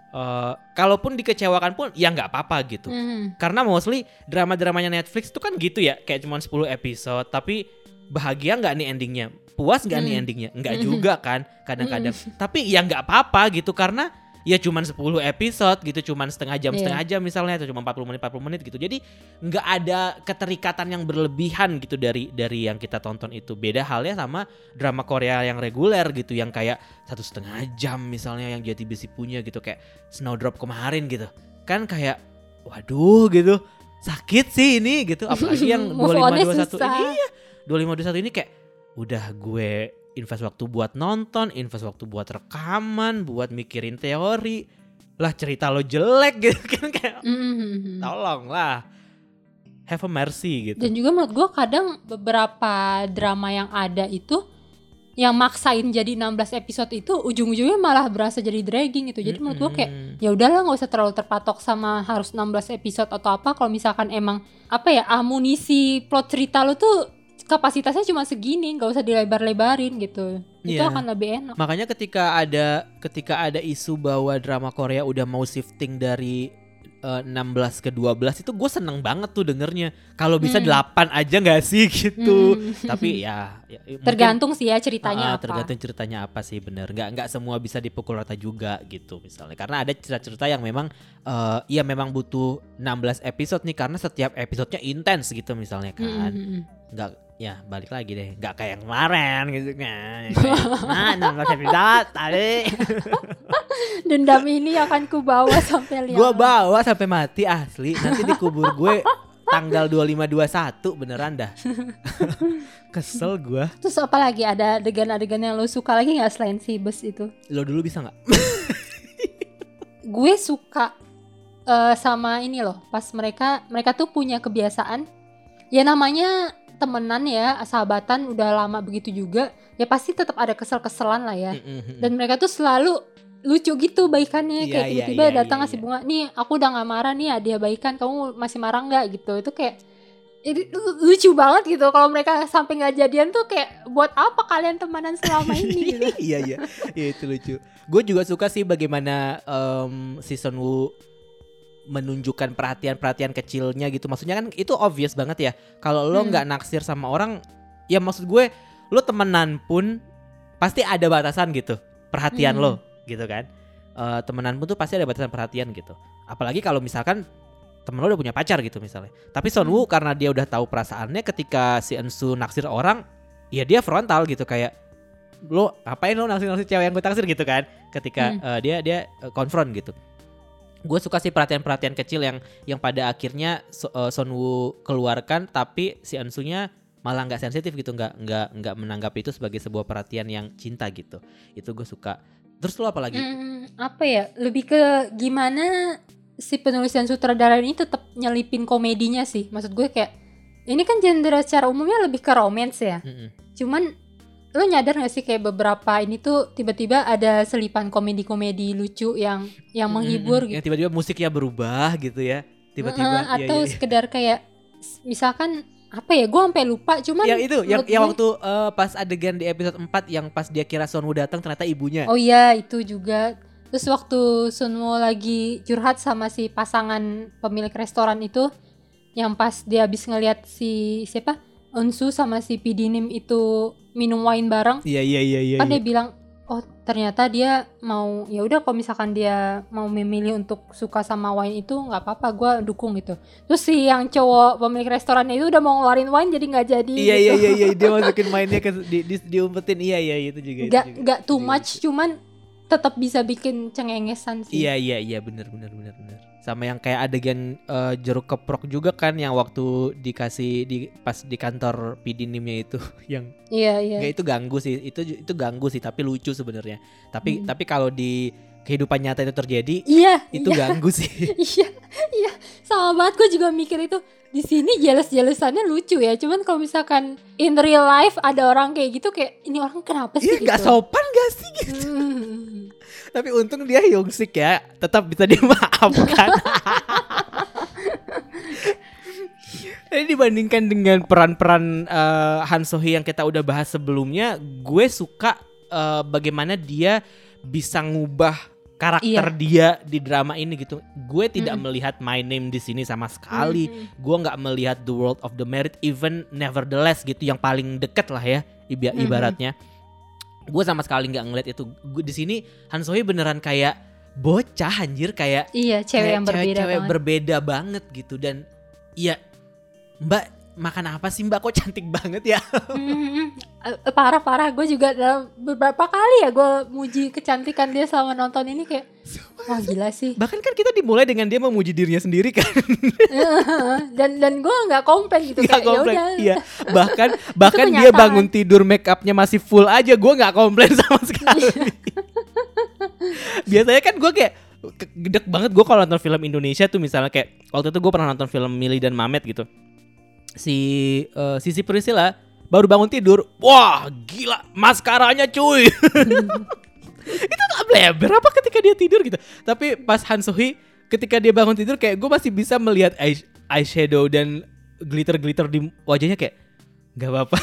eh, kalaupun dikecewakan pun ya nggak apa-apa gitu Mm. karena mostly drama-dramanya Netflix itu kan gitu ya kayak cuma 10 episode tapi bahagia nggak nih endingnya puas nggak nih Hmm. endingnya nggak Hmm. juga kan kadang-kadang tapi ya nggak apa-apa gitu karena ya cuman 10 episode gitu cuman setengah jam Iya. setengah jam misalnya atau cuma 40 menit 40 menit gitu jadi nggak ada keterikatan yang berlebihan gitu dari dari yang kita tonton itu beda halnya sama drama Korea yang reguler gitu yang kayak satu setengah jam misalnya yang Besi punya gitu kayak Snowdrop kemarin gitu kan kayak waduh gitu sakit sih ini gitu apalagi yang Move on-nya 2521 susah. ini iya 2521 ini kayak udah gue invest waktu buat nonton, invest waktu buat rekaman, buat mikirin teori. Lah cerita lo jelek gitu kan kayak Mm. tolong lah. Have a mercy gitu. Dan juga menurut gue kadang beberapa drama yang ada itu yang maksain jadi 16 episode itu ujung-ujungnya malah berasa jadi dragging gitu. Jadi menurut gue kayak ya udahlah nggak usah terlalu terpatok sama harus 16 episode atau apa kalau misalkan emang apa ya amunisi plot cerita lo tuh kapasitasnya cuma segini nggak usah dilebar-lebarin gitu. Itu Iya. akan lebih enak. Makanya ketika ada ketika ada isu bahwa drama Korea udah mau shifting dari eh, 16 ke 12 itu gue seneng banget tuh dengernya. Kalau bisa Hmm. 8 aja gak sih gitu. Hmm. Tapi ya, ya mungkin- tergantung sih ya ceritanya Ah, apa. tergantung ceritanya apa sih bener nggak nggak semua bisa dipukul rata juga gitu misalnya karena ada cerita-cerita yang memang eh ya memang butuh 16 episode nih karena setiap episodenya intens gitu misalnya kan mm, mm. Nggak ya balik lagi deh. Nggak kayak yang kemarin gitu kan. Kayak, nah 16 episode tadi Dendam ini akan kubawa sampai liang. gue bawa sampai mati asli. Nanti dikubur gue tanggal 2521 beneran dah. Kesel gue Terus apa lagi? Ada adegan-adegan yang lo suka lagi nggak selain si bus itu? lo dulu bisa nggak? Gue suka eh, sama ini loh, pas mereka mereka tuh punya kebiasaan. Ya namanya temenan ya, sahabatan udah lama begitu juga, ya pasti tetap ada kesel-keselan lah ya. Dan mereka tuh selalu lucu gitu baikannya Iya, kayak iya, tiba-tiba iya, datang iya, ngasih iya. bunga nih aku udah nggak marah nih dia baikan kamu masih marah nggak? gitu. Itu kayak ini lucu banget gitu. Kalau mereka sampai nggak jadian tuh kayak buat apa kalian temanan selama ini? gitu. Iya iya. Iya itu lucu. Gue juga suka sih bagaimana em, season Wu menunjukkan perhatian-perhatian kecilnya gitu. Maksudnya kan itu obvious banget ya. Kalau lo Hmm. nggak naksir sama orang ya maksud gue lo temenan pun pasti ada batasan gitu perhatian Hmm. lo gitu kan. Eh, temenan pun tuh pasti ada batasan perhatian gitu. Apalagi kalau misalkan temen lo udah punya pacar gitu misalnya. Tapi Son Woo karena dia udah tahu perasaannya ketika si Ensu naksir orang ya dia frontal gitu. Kayak lo ngapain lo naksir naksir cewek yang gue taksir? gitu kan. Ketika Hmm. eh, dia dia konfront gitu gue suka sih perhatian-perhatian kecil yang yang pada akhirnya So- eh, Son Woo keluarkan tapi si Ensunya malah nggak sensitif gitu nggak nggak nggak menanggap itu sebagai sebuah perhatian yang cinta gitu itu gue suka terus lo apa lagi Hmm, Hmm, apa ya? Lebih ke gimana si penulis dan sutradara ini tetap nyelipin komedinya sih. Maksud gue kayak ini kan genre secara umumnya lebih ke romance ya. Mm-mm. Cuman lo nyadar gak sih kayak beberapa ini tuh tiba-tiba ada selipan komedi-komedi lucu yang yang menghibur Mm-mm. gitu. Yang tiba-tiba musiknya berubah gitu ya. Tiba-tiba. Iya, atau iya, iya. sekedar kayak misalkan apa ya? Gue sampai lupa. Cuman yang itu yang yang gue- waktu eh, pas adegan di episode 4 yang pas dia kira Sonwoo datang ternyata ibunya. Oh iya itu juga. Terus waktu Sunwo lagi curhat sama si pasangan pemilik restoran itu, yang pas dia habis ngeliat si siapa Unsu sama si Pidinim itu minum wine bareng, Iya iya iya iya. kan iya. dia bilang, oh ternyata dia mau ya udah kalau misalkan dia mau memilih untuk suka sama wine itu nggak apa-apa, gue dukung gitu. Terus si yang cowok pemilik restoran itu udah mau ngeluarin wine jadi nggak jadi. Iya iya gitu. iya iya dia masukin mainnya ke di, di diumpetin. Iya iya itu juga itu juga. nggak too Itu juga. much, cuman tetap bisa bikin cengengesan sih. Iya iya iya benar benar benar benar. Sama yang kayak adegan eh, jeruk keprok juga kan yang waktu dikasih di pas di kantor pidinimnya itu yang Iya iya. nggak itu ganggu sih itu itu ganggu sih tapi lucu sebenarnya. Tapi Hmm. tapi kalau di kehidupan nyata itu terjadi Iya, itu iya, ganggu sih. iya, iya, sama banget. Gue juga mikir itu di sini jelas-jelasannya lucu ya. Cuman kalau misalkan in real life ada orang kayak gitu, kayak ini orang kenapa sih? Iya nggak gitu? sopan gak sih gitu. Hmm. Tapi untung dia Yongsik ya tetap bisa dimaafkan. Jadi dibandingkan dengan peran-peran eh, Han Sohee yang kita udah bahas sebelumnya, gue suka eh, bagaimana dia bisa ngubah karakter Iya. dia di drama ini gitu. Gue tidak Mm-mm. melihat My Name di sini sama sekali. Hmm. Gue nggak melihat The World of the Merit, even Nevertheless gitu yang paling deket lah ya iba- ibaratnya. Gue sama sekali nggak ngeliat itu. Gue di sini Han Sohee beneran kayak bocah anjir kayak Iya, cewek kayak yang berbeda cewek banget. berbeda banget gitu dan iya Mbak makan apa sih Mbak kok cantik banget ya? Hmm, eh, parah parah. Gue juga dalam beberapa kali ya gue muji kecantikan dia selama nonton ini kayak, wah gila sih. Bahkan kan kita dimulai dengan dia memuji dirinya sendiri kan. dan dan gue nggak komplain gitu Nggak kayak ya komplain. Iya. Bahkan bahkan dia bangun tidur make upnya masih full aja gue nggak komplain sama sekali. Biasanya kan gue kayak gedek banget gue kalau nonton film Indonesia tuh misalnya kayak waktu itu gue pernah nonton film Mili dan Mamet gitu. Si eh, Sisi Priscilla baru bangun tidur, wah gila maskaranya cuy. itu gak bleber apa ketika dia tidur gitu. Tapi pas Han Sohee ketika dia bangun tidur kayak gue masih bisa melihat eye- eyeshadow dan glitter-glitter di wajahnya kayak nggak apa-apa,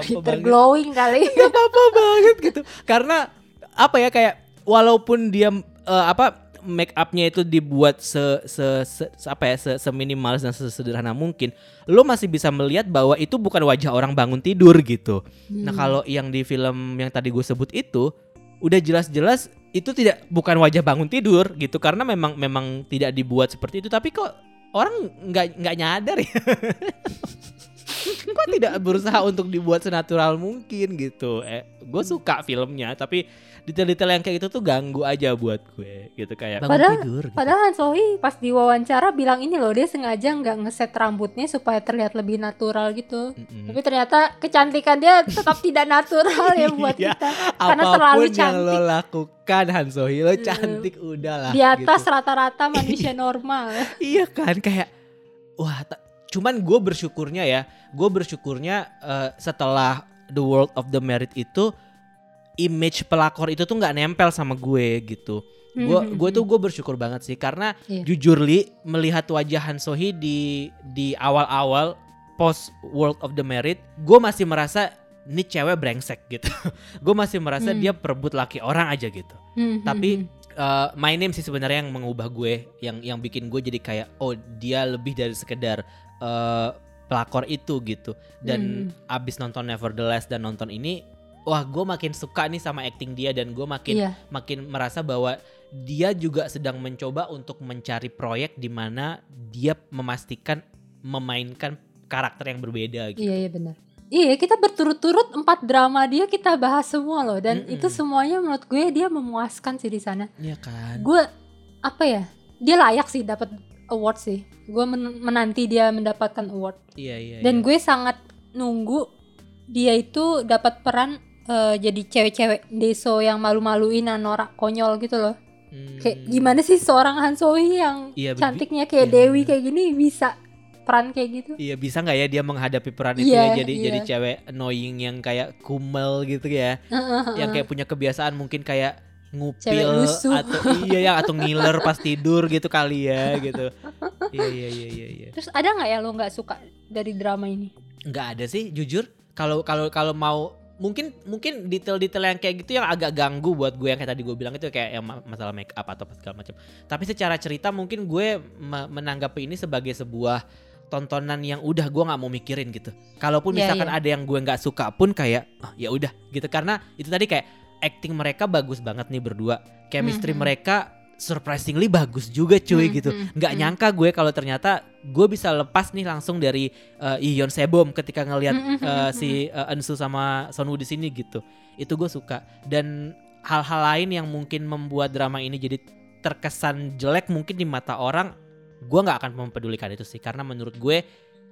Glitter banget glowing kali. nggak apa-apa banget gitu karena apa ya kayak walaupun dia eh, apa make upnya itu dibuat se, se, se- se- apa ya se, seminimalis dan sesederhana mungkin lo masih bisa melihat bahwa itu bukan wajah orang bangun tidur gitu. Nah Hmm. kalau yang di film yang tadi gue sebut itu udah jelas-jelas itu tidak bukan wajah bangun tidur gitu karena memang memang tidak dibuat seperti itu. Tapi kok orang nggak nggak nyadar ya? Kok tidak berusaha untuk dibuat senatural mungkin gitu? Eh gue suka filmnya tapi detail-detail yang kayak gitu tuh ganggu aja buat gue gitu kayak bangun Padahal- tidur gitu. Padahal Han Sohee pas diwawancara bilang ini loh dia sengaja nggak ngeset rambutnya supaya terlihat lebih natural gitu. Mm-mm. Tapi ternyata kecantikan dia tetap tidak natural ya buat Iya. kita. karena terlalu apa pun yang cantik. lo lakukan Han Sohee lo Hmm. cantik udahlah Di atas gitu. rata-rata manusia normal. iya kan kayak wah ta- cuman gue bersyukurnya ya gue bersyukurnya eh, setelah The World of the Merit itu image pelakor itu tuh nggak nempel sama gue gitu gue Hmm, gue tuh gue bersyukur banget sih karena Iya. jujur li melihat wajah Han Sohee di di awal-awal post World of the Merit gue masih merasa ini cewek brengsek gitu gue masih merasa Hmm. dia perebut laki orang aja gitu Hmm, tapi hmm, uh, my name sih sebenarnya yang mengubah gue yang yang bikin gue jadi kayak oh dia lebih dari sekedar uh, pelakor itu gitu dan Hmm. abis nonton Nevertheless dan nonton ini wah gue makin suka nih sama acting dia dan gue makin Iya. makin merasa bahwa dia juga sedang mencoba untuk mencari proyek di mana dia memastikan memainkan karakter yang berbeda gitu. Iya iya benar. Iya kita berturut-turut empat drama dia kita bahas semua loh dan Mm-mm. itu semuanya menurut gue dia memuaskan sih di sana. Iya kan? Gue apa ya? Dia layak sih dapat award sih. Gue men- menanti dia mendapatkan award Iya iya. dan iya. gue sangat nunggu dia itu dapat peran eh, jadi cewek-cewek deso yang malu-maluin dan norak konyol gitu loh. Hmm. Kayak gimana sih seorang Han Sohee yang Iya, cantiknya kayak iya. Dewi kayak gini bisa peran kayak gitu? Iya bisa nggak ya dia menghadapi peran itu Iya, ya jadi iya. jadi cewek annoying yang kayak kumel gitu ya, yang kayak punya kebiasaan mungkin kayak ngupil atau iya ya atau ngiler pas tidur gitu kali ya gitu. Iya iya iya iya. iya. Terus ada nggak ya lo nggak suka dari drama ini? nggak ada sih jujur kalau kalau kalau mau mungkin mungkin detail-detail yang kayak gitu yang agak ganggu buat gue yang kayak tadi gue bilang itu kayak yang ma- masalah make up atau segala macam tapi secara cerita mungkin gue me- menanggapi ini sebagai sebuah tontonan yang udah gue nggak mau mikirin gitu kalaupun Iya, misalkan iya. ada yang gue nggak suka pun kayak ah, ya udah gitu karena itu tadi kayak acting mereka bagus banget nih berdua chemistry Mhm. mereka surprisingly bagus juga cuy Hmm, gitu. hmm, nggak hmm. nyangka gue kalau ternyata gue bisa lepas nih langsung dari uh, Iyon Sebom ketika ngelihat Mm, mm, uh, si uh, Ensu sama Sonwoo di sini gitu. Itu gue suka. Dan hal-hal lain yang mungkin membuat drama ini jadi terkesan jelek mungkin di mata orang, gue nggak akan mempedulikan itu sih. Karena menurut gue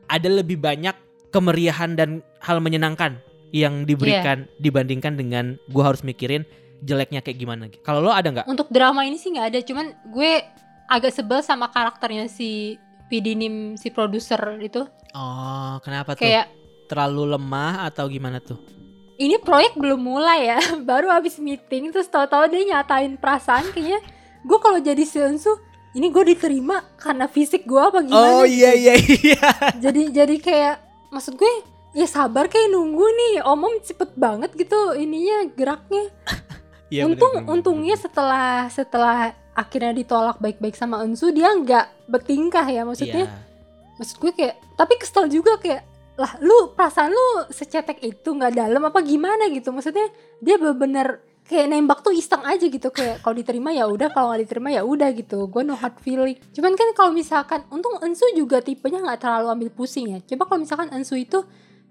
ada lebih banyak kemeriahan dan hal menyenangkan yang diberikan dibandingkan dengan gue harus mikirin jeleknya kayak gimana. Kalau lo ada nggak? Untuk drama ini sih nggak ada, cuman gue agak sebel sama karakternya si Pidinim si produser itu. Oh, kenapa tuh? Kayak Terlalu lemah atau gimana tuh? ini proyek belum mulai ya, baru habis meeting terus tahu-tahu dia nyatain perasaan kayaknya gue kalau jadi Seunsu ini gue diterima karena fisik gue apa gimana? Oh iya iya iya. Jadi jadi kayak maksud gue ya sabar kayak nunggu nih, omong cepet banget gitu ininya geraknya. Iya, Untung bener, bener, untungnya setelah setelah akhirnya ditolak baik-baik sama Unsu dia nggak bertingkah ya maksudnya. Iya. Maksud gue kayak tapi kesel juga kayak lah lu perasaan lu secetek itu nggak dalam apa gimana gitu maksudnya dia bener-bener kayak nembak tuh iseng aja gitu kayak kalau diterima ya udah kalau nggak diterima ya udah gitu gue no hard feeling cuman kan kalau misalkan untung Ensu juga tipenya nggak terlalu ambil pusing ya coba kalau misalkan Ensu itu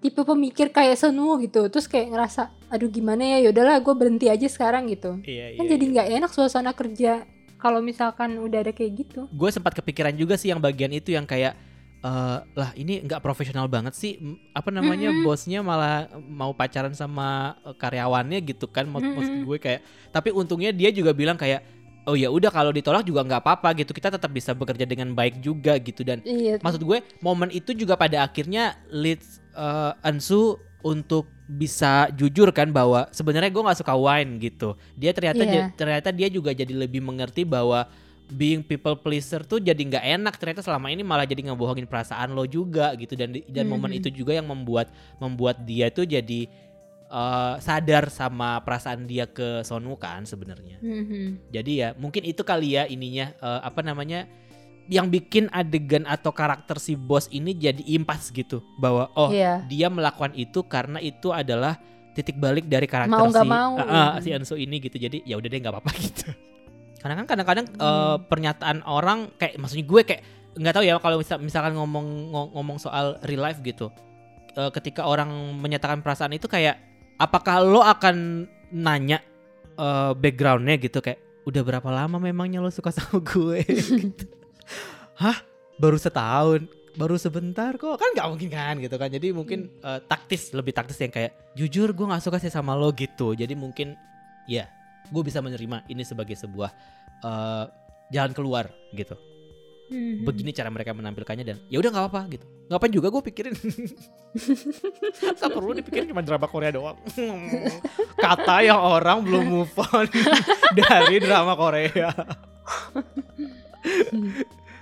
tipe pemikir kayak Senwu gitu. Terus kayak ngerasa aduh gimana ya? Yaudahlah gue berhenti aja sekarang gitu. Iya, kan jadi nggak enak suasana kerja kalau misalkan udah ada kayak gitu. Gue sempat kepikiran juga sih yang bagian itu yang kayak eh, lah ini nggak profesional banget sih. Apa namanya Mm-mm. bosnya malah mau pacaran sama eh, karyawannya gitu kan Maksud- maksud Mm-mm. gue kayak. Tapi untungnya dia juga bilang kayak oh ya udah kalau ditolak juga nggak apa-apa gitu. Kita tetap bisa bekerja dengan baik juga gitu. Dan iya. maksud gue momen itu juga pada akhirnya leads uh, Ansu untuk bisa jujur kan bahwa sebenarnya gue nggak suka wine gitu. Dia ternyata ja- ternyata dia juga jadi lebih mengerti bahwa being people pleaser tuh jadi nggak enak. Ternyata selama ini malah jadi ngebohongin perasaan lo juga gitu. Dan dan momen Mhm. itu juga yang membuat membuat dia tuh jadi uh, sadar sama perasaan dia ke Sonwoo kan sebenarnya Mhm. jadi ya mungkin itu kali ya ininya eh, apa namanya yang bikin adegan atau karakter si bos ini jadi impas gitu bahwa oh Iya. dia melakukan itu karena itu adalah titik balik dari karakter Mau si mau. Ah, ah, si Anso ini gitu jadi ya udah deh nggak apa-apa gitu karena kan kadang-kadang eh, Hmm. pernyataan orang kayak maksudnya gue kayak nggak tahu ya kalau misal, misalkan ngomong ngo- ngomong soal real life gitu Eh, ketika orang menyatakan perasaan itu kayak apakah lo akan nanya eh, backgroundnya gitu? Kayak udah berapa lama memangnya lo suka sama gue? Gitu. hah? Baru setahun? Baru sebentar kok? Kan nggak mungkin kan gitu kan. Jadi mungkin eh, taktis lebih taktis yang kayak jujur gue nggak suka sih sama lo gitu. Jadi mungkin ya gue bisa menerima ini sebagai sebuah eh, jalan keluar gitu Mhm. begini cara mereka menampilkannya dan ya udah nggak apa-apa gitu. Ngapain juga gue pikirin? Nggak perlu dipikirin cuma drama Korea doang. Kata yang orang belum move on dari drama Korea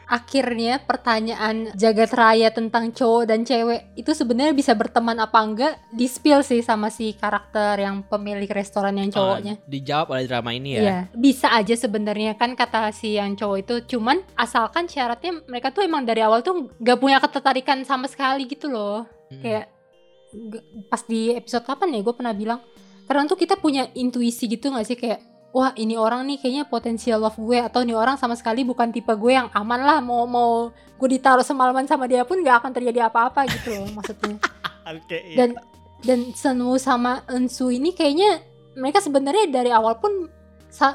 akhirnya pertanyaan jagat raya tentang cowok dan cewek itu sebenarnya bisa berteman apa enggak di spill sih sama si karakter yang pemilik restoran yang cowoknya. Ah, dijawab oleh drama ini ya Iya, bisa aja sebenarnya kan kata si yang cowok itu cuman asalkan syaratnya mereka tuh emang dari awal tuh gak punya ketertarikan sama sekali gitu loh. Mm. Kayak pas di episode kapan ya gue pernah bilang karena tuh kita punya intuisi gitu gak sih kayak wah ini orang nih kayaknya potensial love gue atau ini orang sama sekali bukan tipe gue yang aman lah mau mau gue ditaruh semalaman sama dia pun gak akan terjadi apa-apa gitu loh maksudnya Oke, iya. dan dan Senwu sama Ensu ini kayaknya mereka sebenarnya dari awal pun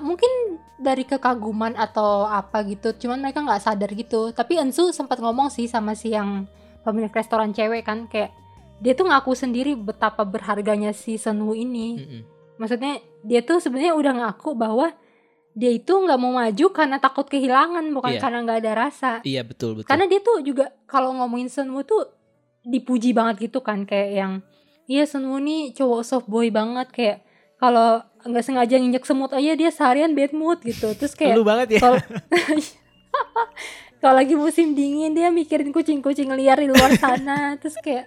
mungkin dari kekaguman atau apa gitu cuman mereka nggak sadar gitu tapi Ensu sempat ngomong sih sama si yang pemilik restoran cewek kan kayak dia tuh ngaku sendiri betapa berharganya si Senwu ini. Mm-mm. Maksudnya dia tuh sebenarnya udah ngaku bahwa dia itu nggak mau maju karena takut kehilangan bukan Iya. karena nggak ada rasa. Iya betul betul. Karena dia tuh juga kalau ngomongin Senwu tuh dipuji banget gitu kan kayak yang iya Senwu nih cowok soft boy banget kayak kalau nggak sengaja nginjek semut aja dia seharian bad mood gitu. Terus kayak Lu banget ya. kalau lagi musim dingin dia mikirin kucing-kucing liar di luar sana terus kayak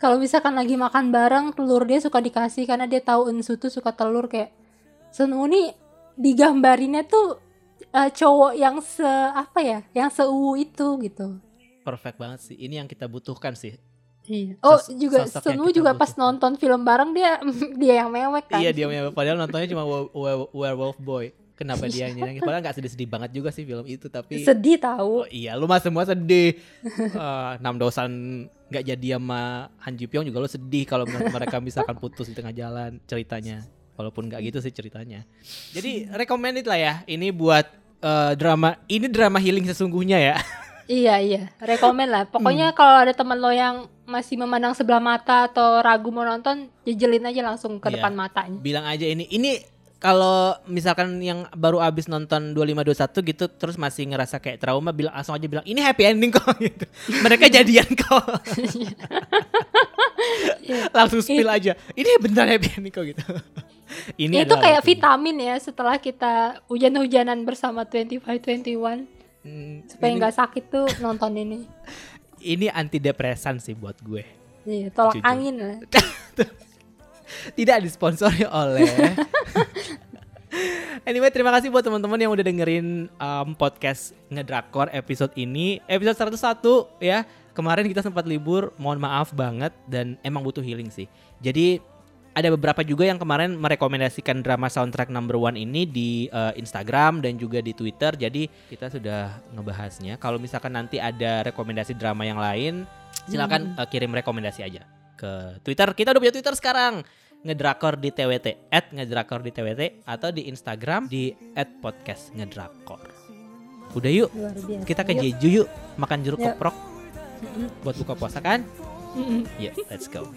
kalau misalkan lagi makan bareng telur dia suka dikasih karena dia tahu Ensu tuh suka telur kayak Senwu nih digambarinnya tuh eh, cowok yang se apa ya yang seuwu itu gitu Perfect banget sih. Ini yang kita butuhkan sih. Iya. Oh Sos- juga kita juga pas nonton film bareng dia dia yang mewek kan Iya dia punya- padahal nontonnya cuma Were- Were- Werewolf Boy. Kenapa dia yang nyanyi? Padahal gak sedih-sedih banget juga sih film itu tapi sedih tahu Oh, iya lu mah semua sedih. Eh, Nam Dosan nggak jadi sama Han Ji Pyong juga lu sedih kalau mer- mereka misalkan putus di tengah jalan ceritanya. Walaupun nggak gitu sih ceritanya. Jadi recommended lah ya. Ini buat eh, drama ini drama healing sesungguhnya ya. Iya iya, rekomen lah. Hmm. Pokoknya kalau ada teman lo yang masih memandang sebelah mata atau ragu mau nonton, jejelin aja langsung ke Iya. depan matanya. Bilang aja ini ini kalau misalkan yang baru abis nonton 2521 gitu terus masih ngerasa kayak trauma bilang langsung aja bilang ini happy ending kok gitu. Mereka jadian kok. langsung spill aja. Ini beneran happy ending kok gitu. ini Ya, itu kayak vitamin ya setelah kita hujan-hujanan bersama 2521 Hmm, supaya nggak sakit tuh nonton ini. ini antidepresan sih buat gue. Iya, tolak Jujur. angin lah. Tidak disponsori oleh. anyway, terima kasih buat teman-teman yang udah dengerin um, podcast ngedrakor episode ini, episode 101 ya. Kemarin kita sempat libur, mohon maaf banget dan emang butuh healing sih. Jadi ada beberapa juga yang kemarin merekomendasikan drama soundtrack number one ini di uh, Instagram dan juga di Twitter. Jadi kita sudah ngebahasnya. Kalau misalkan nanti ada rekomendasi drama yang lain, silakan uh, kirim rekomendasi aja ke Twitter. Kita udah punya Twitter sekarang. Ngedrakor di TWT, at ngedrakor di TWT atau di Instagram di at podcast ngedrakor. Udah yuk, kita ke Yuk. Jeju yuk, makan jeruk Yuk. keprok Mm-mm. buat buka puasa kan? Mm-mm. Yuk, let's go.